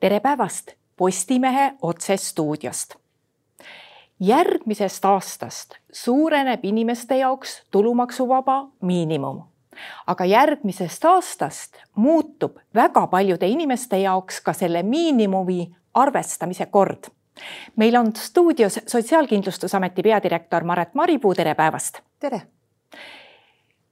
tere päevast Postimehe otsestuudiost. järgmisest aastast suureneb inimeste jaoks tulumaksuvaba miinimum. aga järgmisest aastast muutub väga paljude inimeste jaoks ka selle miinimumi arvestamise kord. meil on stuudios Sotsiaalkindlustusameti peadirektor Maret Maripuu, tere päevast. tere.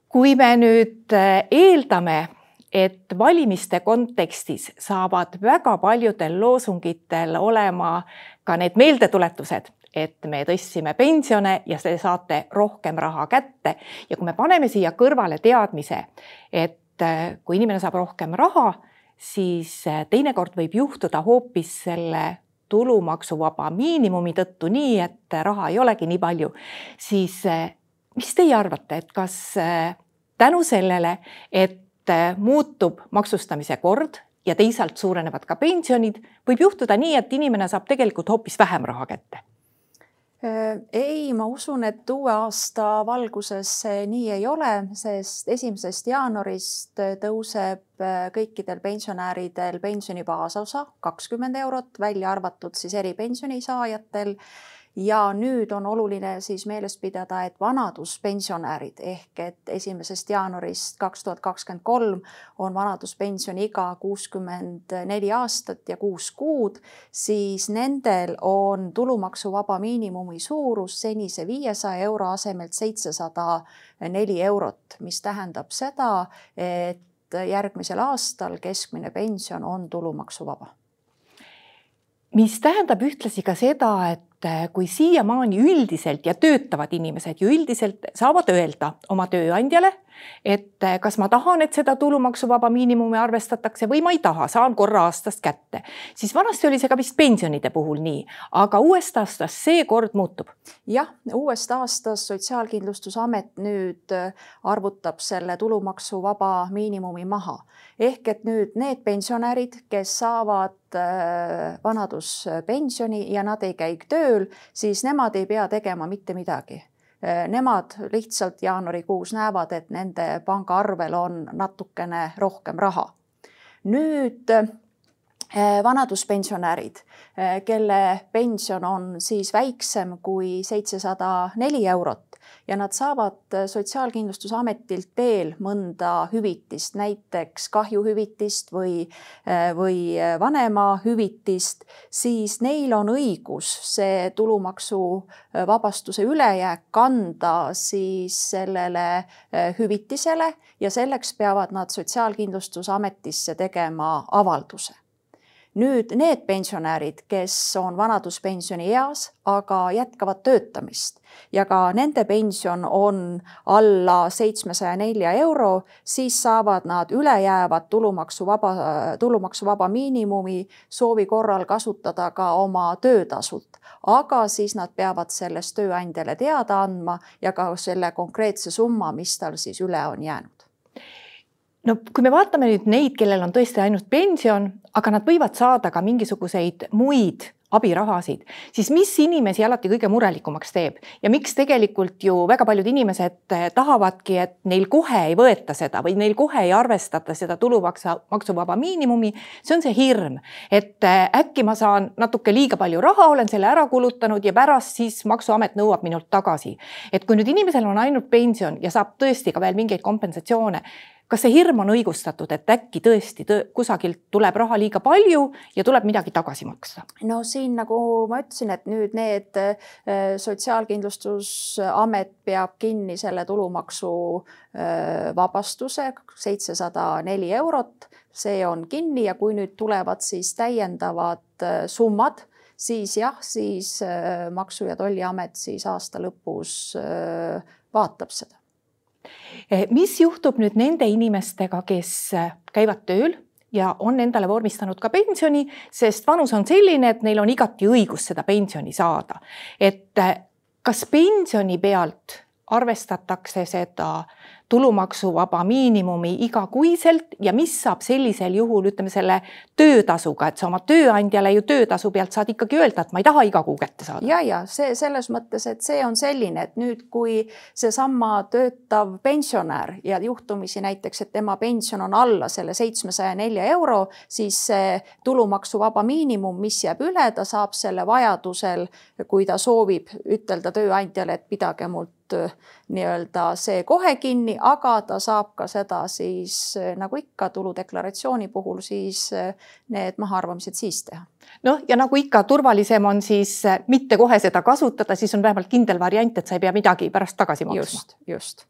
kui me nüüd eeldame et valimiste kontekstis saavad väga paljudel loosungitel olema ka need meeldetuletused, et me tõstsime pensione ja te saate rohkem raha kätte. Ja kui me paneme siia kõrvale teadmise, et äh, kui inimene saab rohkem raha, siis äh, teinekord võib juhtuda hoopis selle tulumaksuvaba miinimumi tõttu nii, et raha ei olegi nii palju, siis äh, mis teie arvate, et kas tänu sellele, et Äh, muutub maksustamise kord ja teisalt suurenevad ka pensionid, võib juhtuda nii, et inimene saab tegelikult hoopis vähem raha kätte. Äh, ei, ma usun, et uue aasta valguses see nii ei ole, sest esimesest jaanuarist tõuseb äh, kõikidel pensionäridel pensioni baasosa kakskümmend eurot, välja arvatud siis eripensioni saajatel ja nüüd on oluline siis meeles pidada, et vanaduspensionärid ehk et esimesest jaanuarist kaks tuhat kakskümmend kolm on vanaduspensioni iga kuuskümmend neli aastat ja kuus kuud, siis nendel on tulumaksuvaba miinimumi suurus senise viiesaja euro asemelt seitsesada neli eurot, mis tähendab seda, et järgmisel aastal keskmine pension on tulumaksuvaba. Mis tähendab ühtlasi ka seda, et et kui siiamaani üldiselt ja töötavad inimesed ju üldiselt saavad öelda oma tööandjale, et kas ma tahan, et seda tulumaksuvaba miinimumi arvestatakse või ma ei taha, saan korra aastas kätte, siis vanasti oli see ka vist pensionide puhul nii, aga uuest aastast see kord muutub. jah, uuest aastast Sotsiaalkindlustusamet nüüd arvutab selle tulumaksuvaba miinimumi maha ehk et nüüd need pensionärid, kes saavad äh, vanaduspensioni ja nad ei käi tööl, siis nemad ei pea tegema mitte midagi äh, nemad lihtsalt jaanuarikuus näevad, et nende pangaarvel on natukene rohkem raha. nüüd äh, vanaduspensionärid, kelle pension on siis väiksem kui seitsesada neli eurot, ja nad saavad äh, Sotsiaalkindlustusametilt veel mõnda hüvitist, näiteks kahjuhüvitist või, äh, või äh, vanemahüvitist, siis neil on õigus see tulumaksuvabastuse ülejääk kanda siis sellele hüvitisele ja selleks peavad nad Sotsiaalkindlustusametisse tegema avalduse nüüd need pensionärid, kes on vanaduspensioni eas, aga jätkavad töötamist ja ka nende pension on alla seitsmesaja nelja euro, siis saavad nad ülejäävat tulumaksuvaba, tulumaksuvaba miinimumi soovi korral kasutada ka oma töötasult. aga siis nad peavad sellest tööandjale teada andma ja ka selle konkreetse summa, mis tal siis üle on jäänud no kui me vaatame nüüd neid, kellel on tõesti ainult pension, aga nad võivad saada ka mingisuguseid muid abirahasid, siis mis inimesi alati kõige murelikumaks teeb ja miks tegelikult ju väga paljud inimesed eh, tahavadki, et neil kohe ei võeta seda või neil kohe ei arvestata seda tulumaksa, maksuvaba miinimumi. see on see hirm, et eh, äkki ma saan natuke liiga palju raha, olen selle ära kulutanud ja pärast siis maksuamet nõuab minult tagasi. et kui nüüd inimesel on ainult pension ja saab tõesti ka veel mingeid kompensatsioone kas see hirm on õigustatud, et äkki tõesti tõ kusagilt tuleb raha liiga palju ja tuleb midagi tagasi maksta? no siin, nagu ma ütlesin, et nüüd need äh, Sotsiaalkindlustusamet peab kinni selle tulumaksu äh, seitsesada neli eurot, see on kinni ja kui nüüd tulevad siis täiendavad äh, summad, siis jah, siis Maksu- ja Tolliamet siis aasta lõpus vaatab seda mis juhtub nüüd nende inimestega, kes eh, käivad tööl ja on endale vormistanud ka pensioni, sest vanus on selline, et neil on igati õigus seda pensioni saada. et eh, kas pensioni pealt arvestatakse seda tulumaksuvaba miinimumi igakuiselt ja mis saab sellisel juhul, ütleme selle töötasuga, et sa oma tööandjale ju töötasu pealt saad ikkagi öelda, et ma ei taha iga kuu kätte saada. ja, ja see selles mõttes, et see on selline, et nüüd, kui seesama töötav pensionär ja juhtumisi näiteks, et tema pension on alla selle seitsmesaja nelja euro, siis see tulumaksuvaba miinimum, mis jääb üle, ta saab selle vajadusel, kui ta soovib ütelda tööandjale, et pidage mult Äh, nii-öelda see kohe kinni, aga ta saab ka seda siis äh, nagu ikka tuludeklaratsiooni puhul siis äh, need mahaarvamised siis teha. noh, ja nagu ikka, turvalisem on siis mitte kohe seda kasutada, siis on vähemalt kindel variant, et sa ei pea midagi pärast tagasi maksma. just, just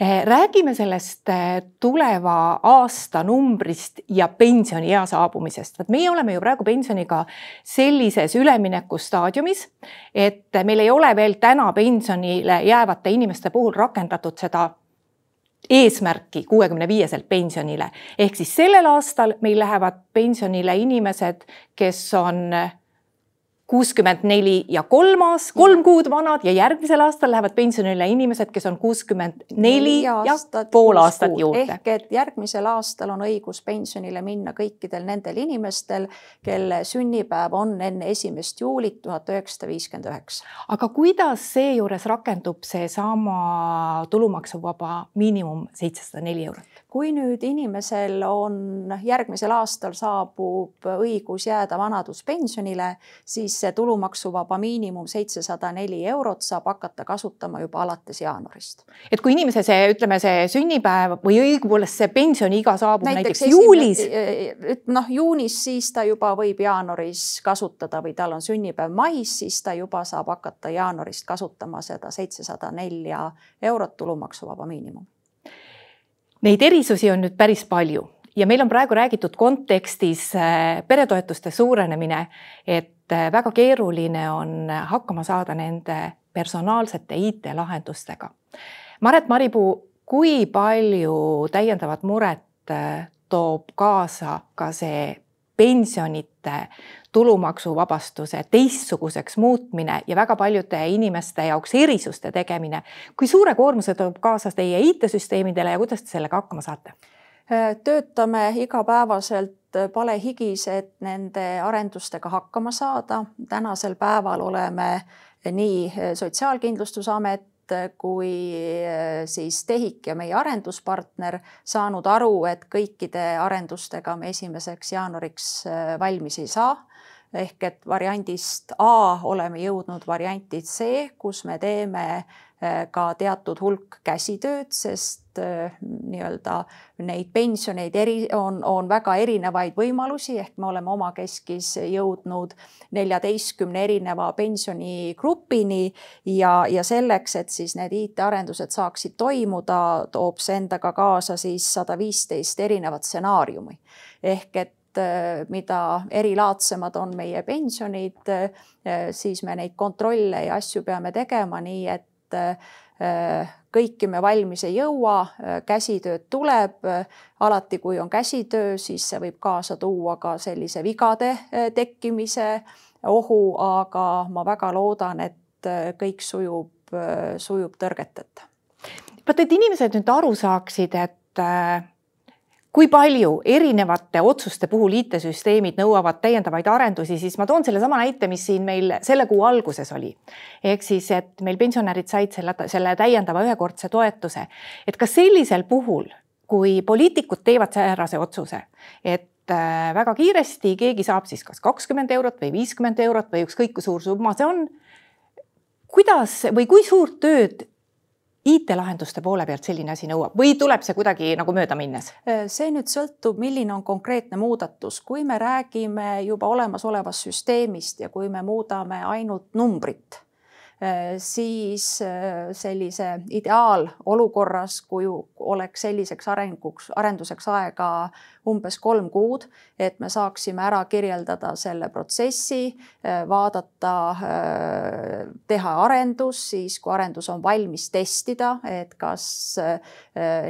räägime sellest eh, tuleva aasta numbrist ja pensioniea saabumisest. vot meie oleme ju praegu pensioniga sellises üleminekustaadiumis, et meil ei ole veel täna pensionile jäävate inimeste puhul rakendatud seda eesmärki kuuekümne viieselt pensionile. ehk siis sellel aastal meil lähevad pensionile inimesed, kes on kuuskümmend neli ja kolm aast-, kolm kuud vanad ja järgmisel aastal lähevad pensionile inimesed, kes on kuuskümmend neli ja pool aastat juurde. ehk et järgmisel aastal on õigus pensionile minna kõikidel nendel inimestel, kelle sünnipäev on enne esimest juulit tuhat üheksasada viiskümmend üheksa. aga kuidas seejuures rakendub seesama tulumaksuvaba miinimum seitsesada neli eurot? kui nüüd inimesel on järgmisel aastal saabub õigus jääda vanaduspensionile, siis see tulumaksuvaba miinimum seitsesada neli eurot saab hakata kasutama juba alates jaanuarist. et kui inimese see, ütleme, see sünnipäev või õigupoolest see pensioniiga saabub näiteks, näiteks juulis. noh, juunis, siis ta juba võib jaanuaris kasutada või tal on sünnipäev mais, siis ta juba saab hakata jaanuarist kasutama seda seitsesada nelja eurot tulumaksuvaba miinimum Neid erisusi on nüüd päris palju ja meil on praegu räägitud kontekstis äh, peretoetuste suurenemine, et äh, väga keeruline on hakkama saada nende personaalsete IT-lahendustega. Maret Maripuu, kui palju täiendavat muret äh, toob kaasa ka see pensionite tulumaksuvabastuse teistsuguseks muutmine ja väga paljude inimeste jaoks erisuste tegemine. kui suure koormuse toob kaasa teie IT-süsteemidele ja kuidas te sellega hakkama saate? Töötame igapäevaselt palehigis, et nende arendustega hakkama saada. tänasel päeval oleme nii Sotsiaalkindlustusamet kui siis TEHIK ja meie arenduspartner saanud aru, et kõikide arendustega me esimeseks jaanuariks valmis ei saa ehk et variandist A oleme jõudnud varianti C, kus me teeme ka teatud hulk käsitööd, sest Äh, nii-öelda neid pensioneid eri, on, on väga erinevaid võimalusi, ehk me oleme omakeskis jõudnud neljateistkümne erineva pensionigrupini ja, ja selleks, et siis need IT-arendused saaksid toimuda, toob see endaga kaasa siis sada viisteist erinevat stsenaariumi. ehk et äh, mida erilaadsemad on meie pensionid, äh, siis me neid kontrolle ja asju peame tegema nii, et kõiki me valmis ei jõua, käsitööd tuleb. alati, kui on käsitöö, siis see võib kaasa tuua ka sellise vigade eh, tekkimise ohu, aga ma väga loodan, et kõik sujub, sujub tõrgeteta. vaata, et inimesed nüüd aru saaksid, et kui palju erinevate otsuste puhul IT-süsteemid nõuavad täiendavaid arendusi, siis ma toon sellesama näite, mis siin meil selle kuu alguses oli. ehk siis, et meil pensionärid said selle, selle täiendava ühekordse toetuse. et kas sellisel puhul, kui poliitikud teevad säärase otsuse, et äh, väga kiiresti keegi saab siis kas kakskümmend eurot või viiskümmend eurot või ükskõik kui suur summa see on. kuidas või kui suurt tööd IT-lahenduste poole pealt selline asi nõuab või tuleb see kuidagi nagu mööda minnes? see nüüd sõltub, milline on konkreetne muudatus, kui me räägime juba olemasolevast süsteemist ja kui me muudame ainult numbrit Äh, siis äh, sellise ideaalolukorras, kui oleks selliseks arenguks, arenduseks aega umbes kolm kuud, et me saaksime ära kirjeldada selle protsessi, äh, vaadata, teha arendus, siis kui arendus on valmis, testida, et kas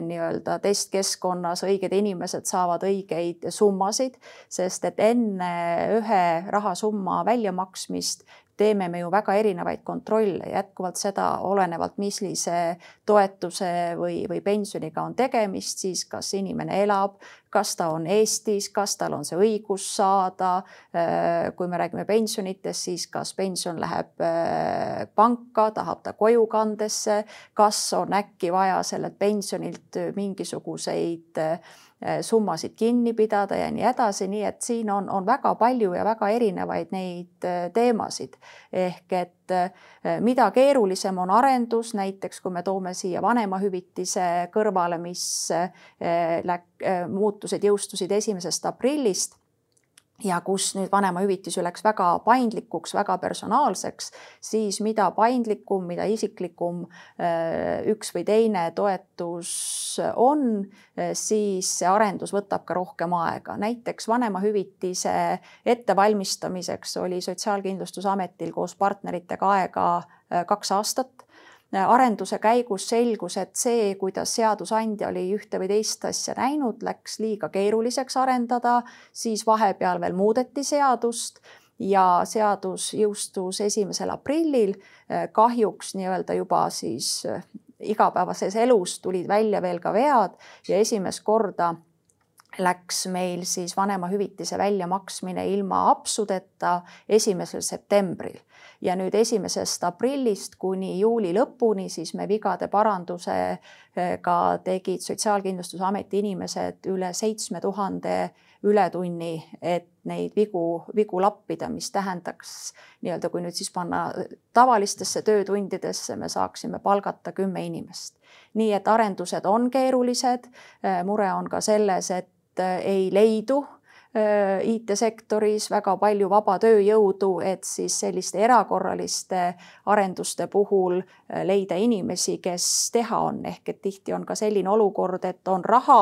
nii-öelda testkeskkonnas õiged inimesed saavad õigeid summasid, sest et enne ühe rahasumma väljamaksmist teeme me ju väga erinevaid kontrolle, jätkuvalt seda olenevalt, millise toetuse või, või pensioniga on tegemist, siis kas inimene elab, kas ta on Eestis, kas tal on see õigus saada. kui me räägime pensionitest, siis kas pension läheb panka, tahab ta kojukandesse, kas on äkki vaja sellelt pensionilt mingisuguseid Äh, summasid kinni pidada ja nii edasi, nii et siin on, on väga palju ja väga erinevaid neid äh, teemasid. ehk et äh, mida keerulisem on arendus, näiteks kui me toome siia vanemahüvitise kõrvale, mis läk-, muutused jõustusid esimesest aprillist ja kus nüüd vanemahüvitis läks väga paindlikuks, väga personaalseks, siis mida paindlikum, mida isiklikum äh, üks või teine toetus on, äh, siis see arendus võtab ka rohkem aega. näiteks vanemahüvitise ettevalmistamiseks oli Sotsiaalkindlustusametil koos partneritega aega äh, kaks aastat arenduse käigus selgus, et see, kuidas seadusandja oli ühte või teist asja näinud, läks liiga keeruliseks arendada, siis vahepeal veel muudeti seadust ja seadus jõustus esimesel aprillil. kahjuks nii-öelda juba siis igapäevases elus tulid välja veel ka vead ja esimest korda läks meil siis vanemahüvitise väljamaksmine ilma apsudeta esimesel septembril ja nüüd esimesest aprillist kuni juuli lõpuni siis me vigade parandusega tegid Sotsiaalkindlustusameti inimesed üle seitsme tuhande ületunni, et neid vigu, vigu lappida, mis tähendaks nii-öelda, kui nüüd siis panna tavalistesse töötundidesse, me saaksime palgata kümme inimest. nii et arendused on keerulised. mure on ka selles, et ei leidu Äh, IT-sektoris väga palju vaba tööjõudu, et siis selliste erakorraliste arenduste puhul äh, leida inimesi, kes teha on, ehk et tihti on ka selline olukord, et on raha,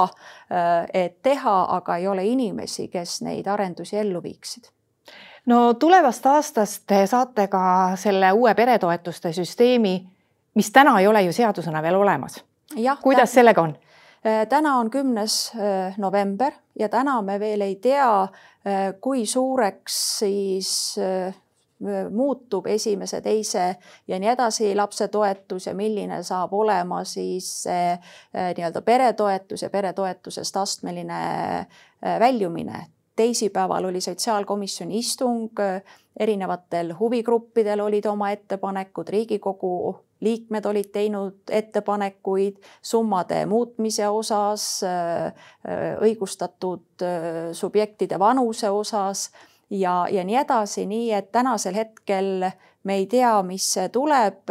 äh, et teha, aga ei ole inimesi, kes neid arendusi ellu viiksid no tulevast aastast te saate ka selle uue peretoetuste süsteemi, mis täna ei ole ju seadusena veel olemas. kuidas täpselt. sellega on? Äh, täna on kümnes äh, november ja täna me veel ei tea, äh, kui suureks siis muutub esimese, teise ja nii edasi lapsetoetus ja milline saab olema siis nii-öelda peretoetus ja peretoetusest astmeline väljumine. teisipäeval oli sotsiaalkomisjoni istung, erinevatel huvigruppidel olid oma ettepanekud, Riigikogu liikmed olid teinud ettepanekuid summade muutmise osas, äh, õigustatud äh, subjektide vanuse osas ja, ja nii edasi, nii et tänasel hetkel me ei tea, mis tuleb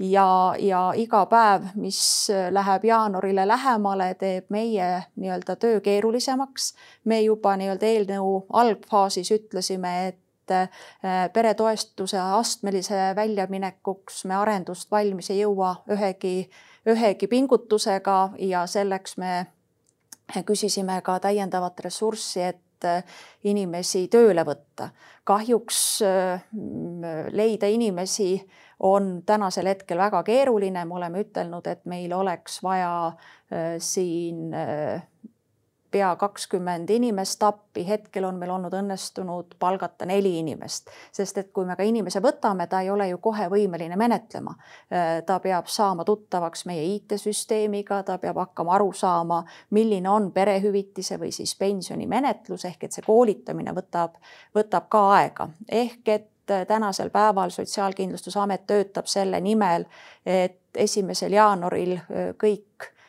ja, ja iga päev, mis läheb jaanuarile lähemale, teeb meie nii-öelda töö keerulisemaks. me juba nii-öelda eelnõu algfaasis ütlesime, et et äh, peretoestuse astmelise väljaminekuks me arendust valmis ei jõua ühegi, ühegi pingutusega ja selleks me küsisime ka täiendavat ressurssi, et äh, inimesi tööle võtta. kahjuks äh, leida inimesi on tänasel hetkel väga keeruline, me oleme ütelnud, et meil oleks vaja siin pea kakskümmend inimest appi, hetkel on meil olnud õnnestunud palgata neli inimest, sest et kui me ka inimese võtame, ta ei ole ju kohe võimeline menetlema. ta peab saama tuttavaks meie IT-süsteemiga, ta peab hakkama aru saama, milline on perehüvitise või siis pensioni menetlus ehk et see koolitamine võtab, võtab ka aega ehk et tänasel päeval Sotsiaalkindlustusamet töötab selle nimel, et esimesel jaanuaril kõik Äh,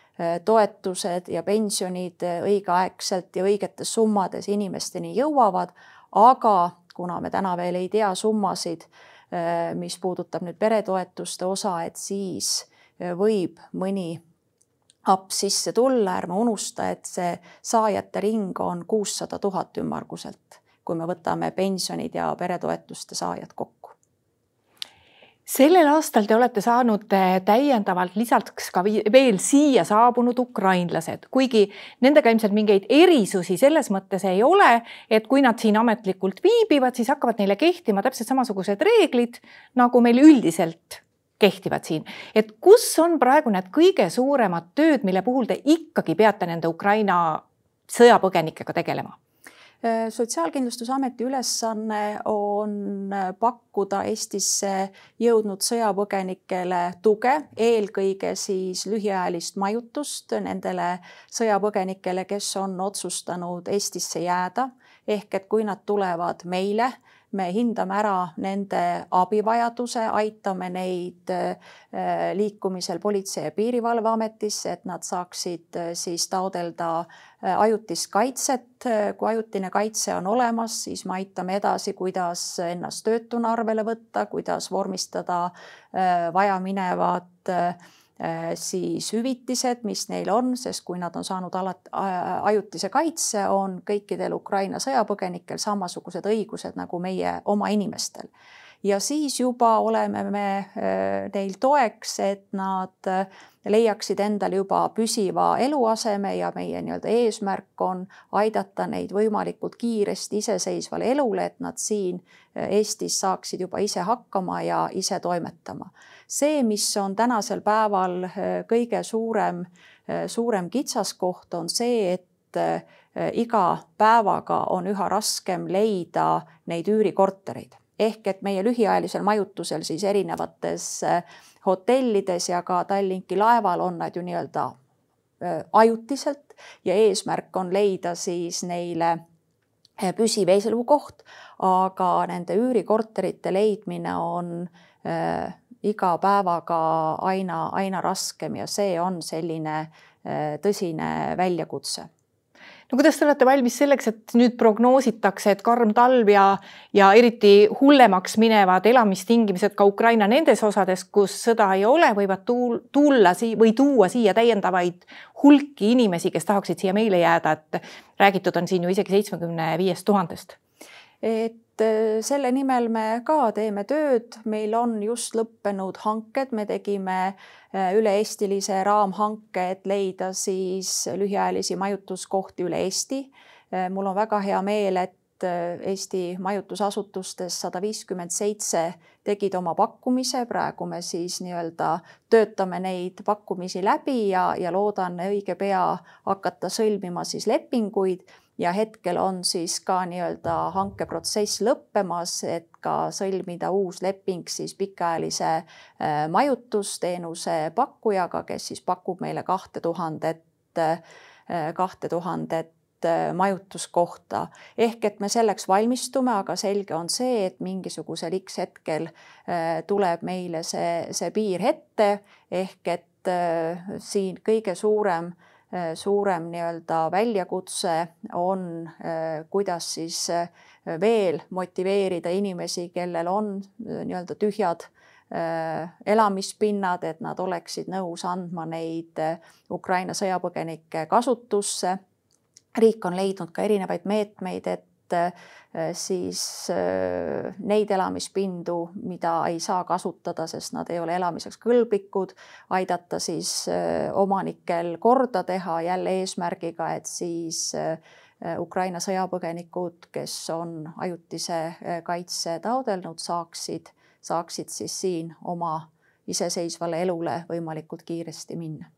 toetused ja pensionid äh, õigeaegselt ja õigetes summades inimesteni jõuavad, aga kuna me täna veel ei tea summasid, äh, mis puudutab nüüd peretoetuste osa, et siis võib mõni app sisse tulla, ärme unusta, et see saajate ring on kuussada tuhat ümmarguselt, kui me võtame pensionid ja peretoetuste saajad kokku sellel aastal te olete saanud eh, täiendavalt lisaks ka veel siia saabunud ukrainlased, kuigi nendega ilmselt mingeid erisusi selles mõttes ei ole, et kui nad siin ametlikult viibivad, siis hakkavad neile kehtima täpselt samasugused reeglid, nagu meil üldiselt kehtivad siin. et kus on praegu need kõige suuremad tööd, mille puhul te ikkagi peate nende Ukraina sõjapõgenikega tegelema? Sotsiaalkindlustusameti ülesanne on pakkuda Eestisse jõudnud sõjapõgenikele tuge, eelkõige siis lühiajalist majutust nendele sõjapõgenikele, kes on otsustanud Eestisse jääda. ehk et kui nad tulevad meile me hindame ära nende abivajaduse, aitame neid äh, liikumisel Politsei- ja Piirivalveametisse, et nad saaksid äh, siis taodelda äh, ajutist kaitset. kui ajutine kaitse on olemas, siis me aitame edasi, kuidas ennast töötuna arvele võtta, kuidas vormistada vajaminevad siis hüvitised, mis neil on, sest kui nad on saanud alat-, ajutise kaitse, on kõikidel Ukraina sõjapõgenikel samasugused õigused nagu meie oma inimestel. ja siis juba oleme me äh, neil toeks, et nad äh, leiaksid endale juba püsiva eluaseme ja meie nii-öelda eesmärk on aidata neid võimalikult kiiresti iseseisvale elule, et nad siin Eestis saaksid juba ise hakkama ja ise toimetama. See, mis on tänasel päeval äh, kõige suurem, äh, suurem kitsaskoht, on see, et äh, iga päevaga on üha raskem leida neid üürikortereid. Ehk et meie lühiajalisel majutusel siis erinevates hotellides ja ka Tallinki laeval on nad ju nii-öelda ajutiselt ja eesmärk on leida siis neile püsiv elukoht, aga nende üürikorterite leidmine on iga päevaga aina, aina raskem ja see on selline äh, tõsine väljakutse no kuidas te olete valmis selleks, et nüüd prognoositakse, et karm talv ja, ja eriti hullemaks minevad elamistingimused ka Ukraina nendes osades, kus sõda ei ole, võivad tulla sii- või tuua siia täiendavaid hulki inimesi, kes tahaksid siia meile jääda, et räägitud on siin ju isegi seitsmekümne viiest tuhandest. et Äh, selle nimel me ka teeme tööd, meil on just lõppenud hanked, me tegime äh, üle-eestilise raamhanke, et leida siis lühiajalisi majutuskohti üle Eesti. Äh, mul on väga hea meel, et Eesti majutusasutustest sada viiskümmend seitse tegid oma pakkumise, praegu me siis nii-öelda töötame neid pakkumisi läbi ja, ja loodan õige pea hakata sõlmima siis lepinguid ja hetkel on siis ka nii-öelda hankeprotsess lõppemas, et ka sõlmida uus leping siis pikaajalise äh, majutusteenuse pakkujaga, kes siis pakub meile kahte tuhandet, äh, kahte tuhandet äh, majutuskohta. ehk et me selleks valmistume, aga selge on see, et mingisugusel X hetkel tuleb meile see, see piir ette ehk et siin kõige suurem suurem nii-öelda väljakutse on, äh, kuidas siis äh, veel motiveerida inimesi, kellel on nii-öelda tühjad elamispinnad, et nad oleksid nõus andma neid Ukraina sõjapõgenike kasutusse. riik on leidnud ka erinevaid meetmeid, et Äh, siis äh, neid elamispindu, mida ei saa kasutada, sest nad ei ole elamiseks kõlblikud, aidata siis äh, omanikel korda teha jälle eesmärgiga, et siis Ukraina sõjapõgenikud, kes on ajutise kaitse taodelnud, saaksid, saaksid siis siin oma iseseisvale elule võimalikult kiiresti minna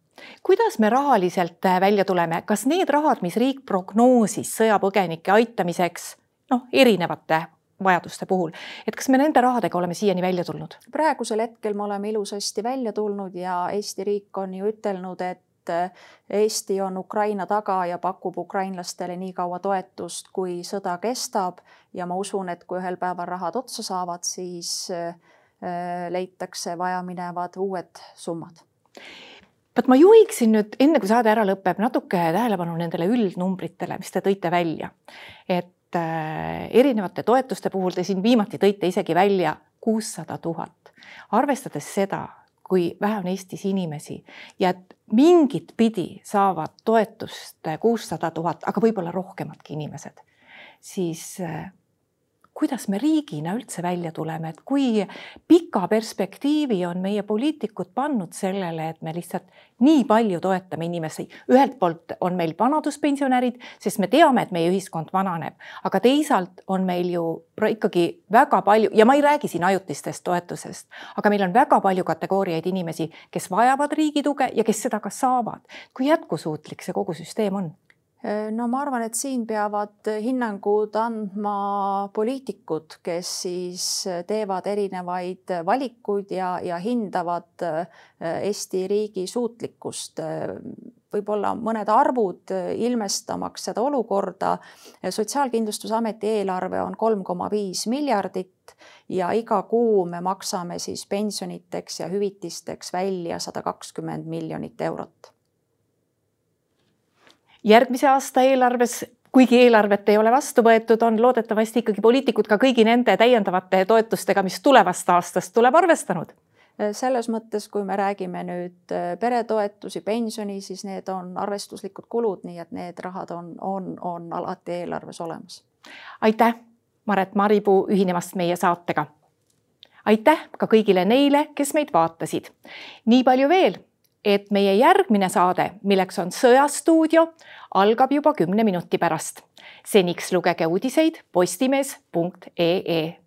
kuidas me rahaliselt äh, välja tuleme, kas need rahad, mis riik prognoosis sõjapõgenike aitamiseks, noh, erinevate vajaduste puhul, et kas me nende rahadega oleme siiani välja tulnud? praegusel hetkel me oleme ilusasti välja tulnud ja Eesti riik on ju ütelnud, et äh, Eesti on Ukraina taga ja pakub ukrainlastele nii kaua toetust, kui sõda kestab. Ja ma usun, et kui ühel päeval rahad otsa saavad, siis äh, leitakse vajaminevad uued summad vot ma juhiksin nüüd enne, kui saade ära lõpeb, natuke tähelepanu nendele üldnumbritele, mis te tõite välja. et äh, erinevate toetuste puhul te siin viimati tõite isegi välja kuussada tuhat. arvestades seda, kui vähe on Eestis inimesi ja et mingit pidi saavad toetust kuussada tuhat, aga võib-olla rohkemadki inimesed, siis äh, kuidas me riigina üldse välja tuleme, et kui pika perspektiivi on meie poliitikud pannud sellele, et me lihtsalt nii palju toetame inimesi. ühelt poolt on meil vanaduspensionärid, sest me teame, et meie ühiskond vananeb, aga teisalt on meil ju ikkagi väga palju ja ma ei räägi siin ajutistest toetusest, aga meil on väga palju kategooriaid inimesi, kes vajavad riigi tuge ja kes seda ka saavad. kui jätkusuutlik see kogu süsteem on? No ma arvan, et siin peavad hinnangud andma poliitikud, kes siis teevad erinevaid valikuid ja, ja hindavad Eesti riigi suutlikkust. võib-olla mõned arvud ilmestamaks seda olukorda. sotsiaalkindlustusameti eelarve on kolm koma viis miljardit ja iga kuu me maksame siis pensioniteks ja hüvitisteks välja sada kakskümmend miljonit eurot järgmise aasta eelarves kuigi eelarvet ei ole vastu võetud, on loodetavasti ikkagi poliitikud ka kõigi nende täiendavate toetustega, mis tulevast aastast tuleb, arvestanud selles mõttes, kui me räägime nüüd äh, peretoetusi, pensioni, siis need on arvestuslikud kulud, nii et need rahad on, on, on alati eelarves olemas. aitäh, Maret Maripuu ühinemast meie saatega. aitäh ka kõigile neile, kes meid vaatasid. nii palju veel et meie järgmine saade, milleks on Sõjastuudio, algab juba kümne minuti pärast. seniks lugege uudiseid postimees.ee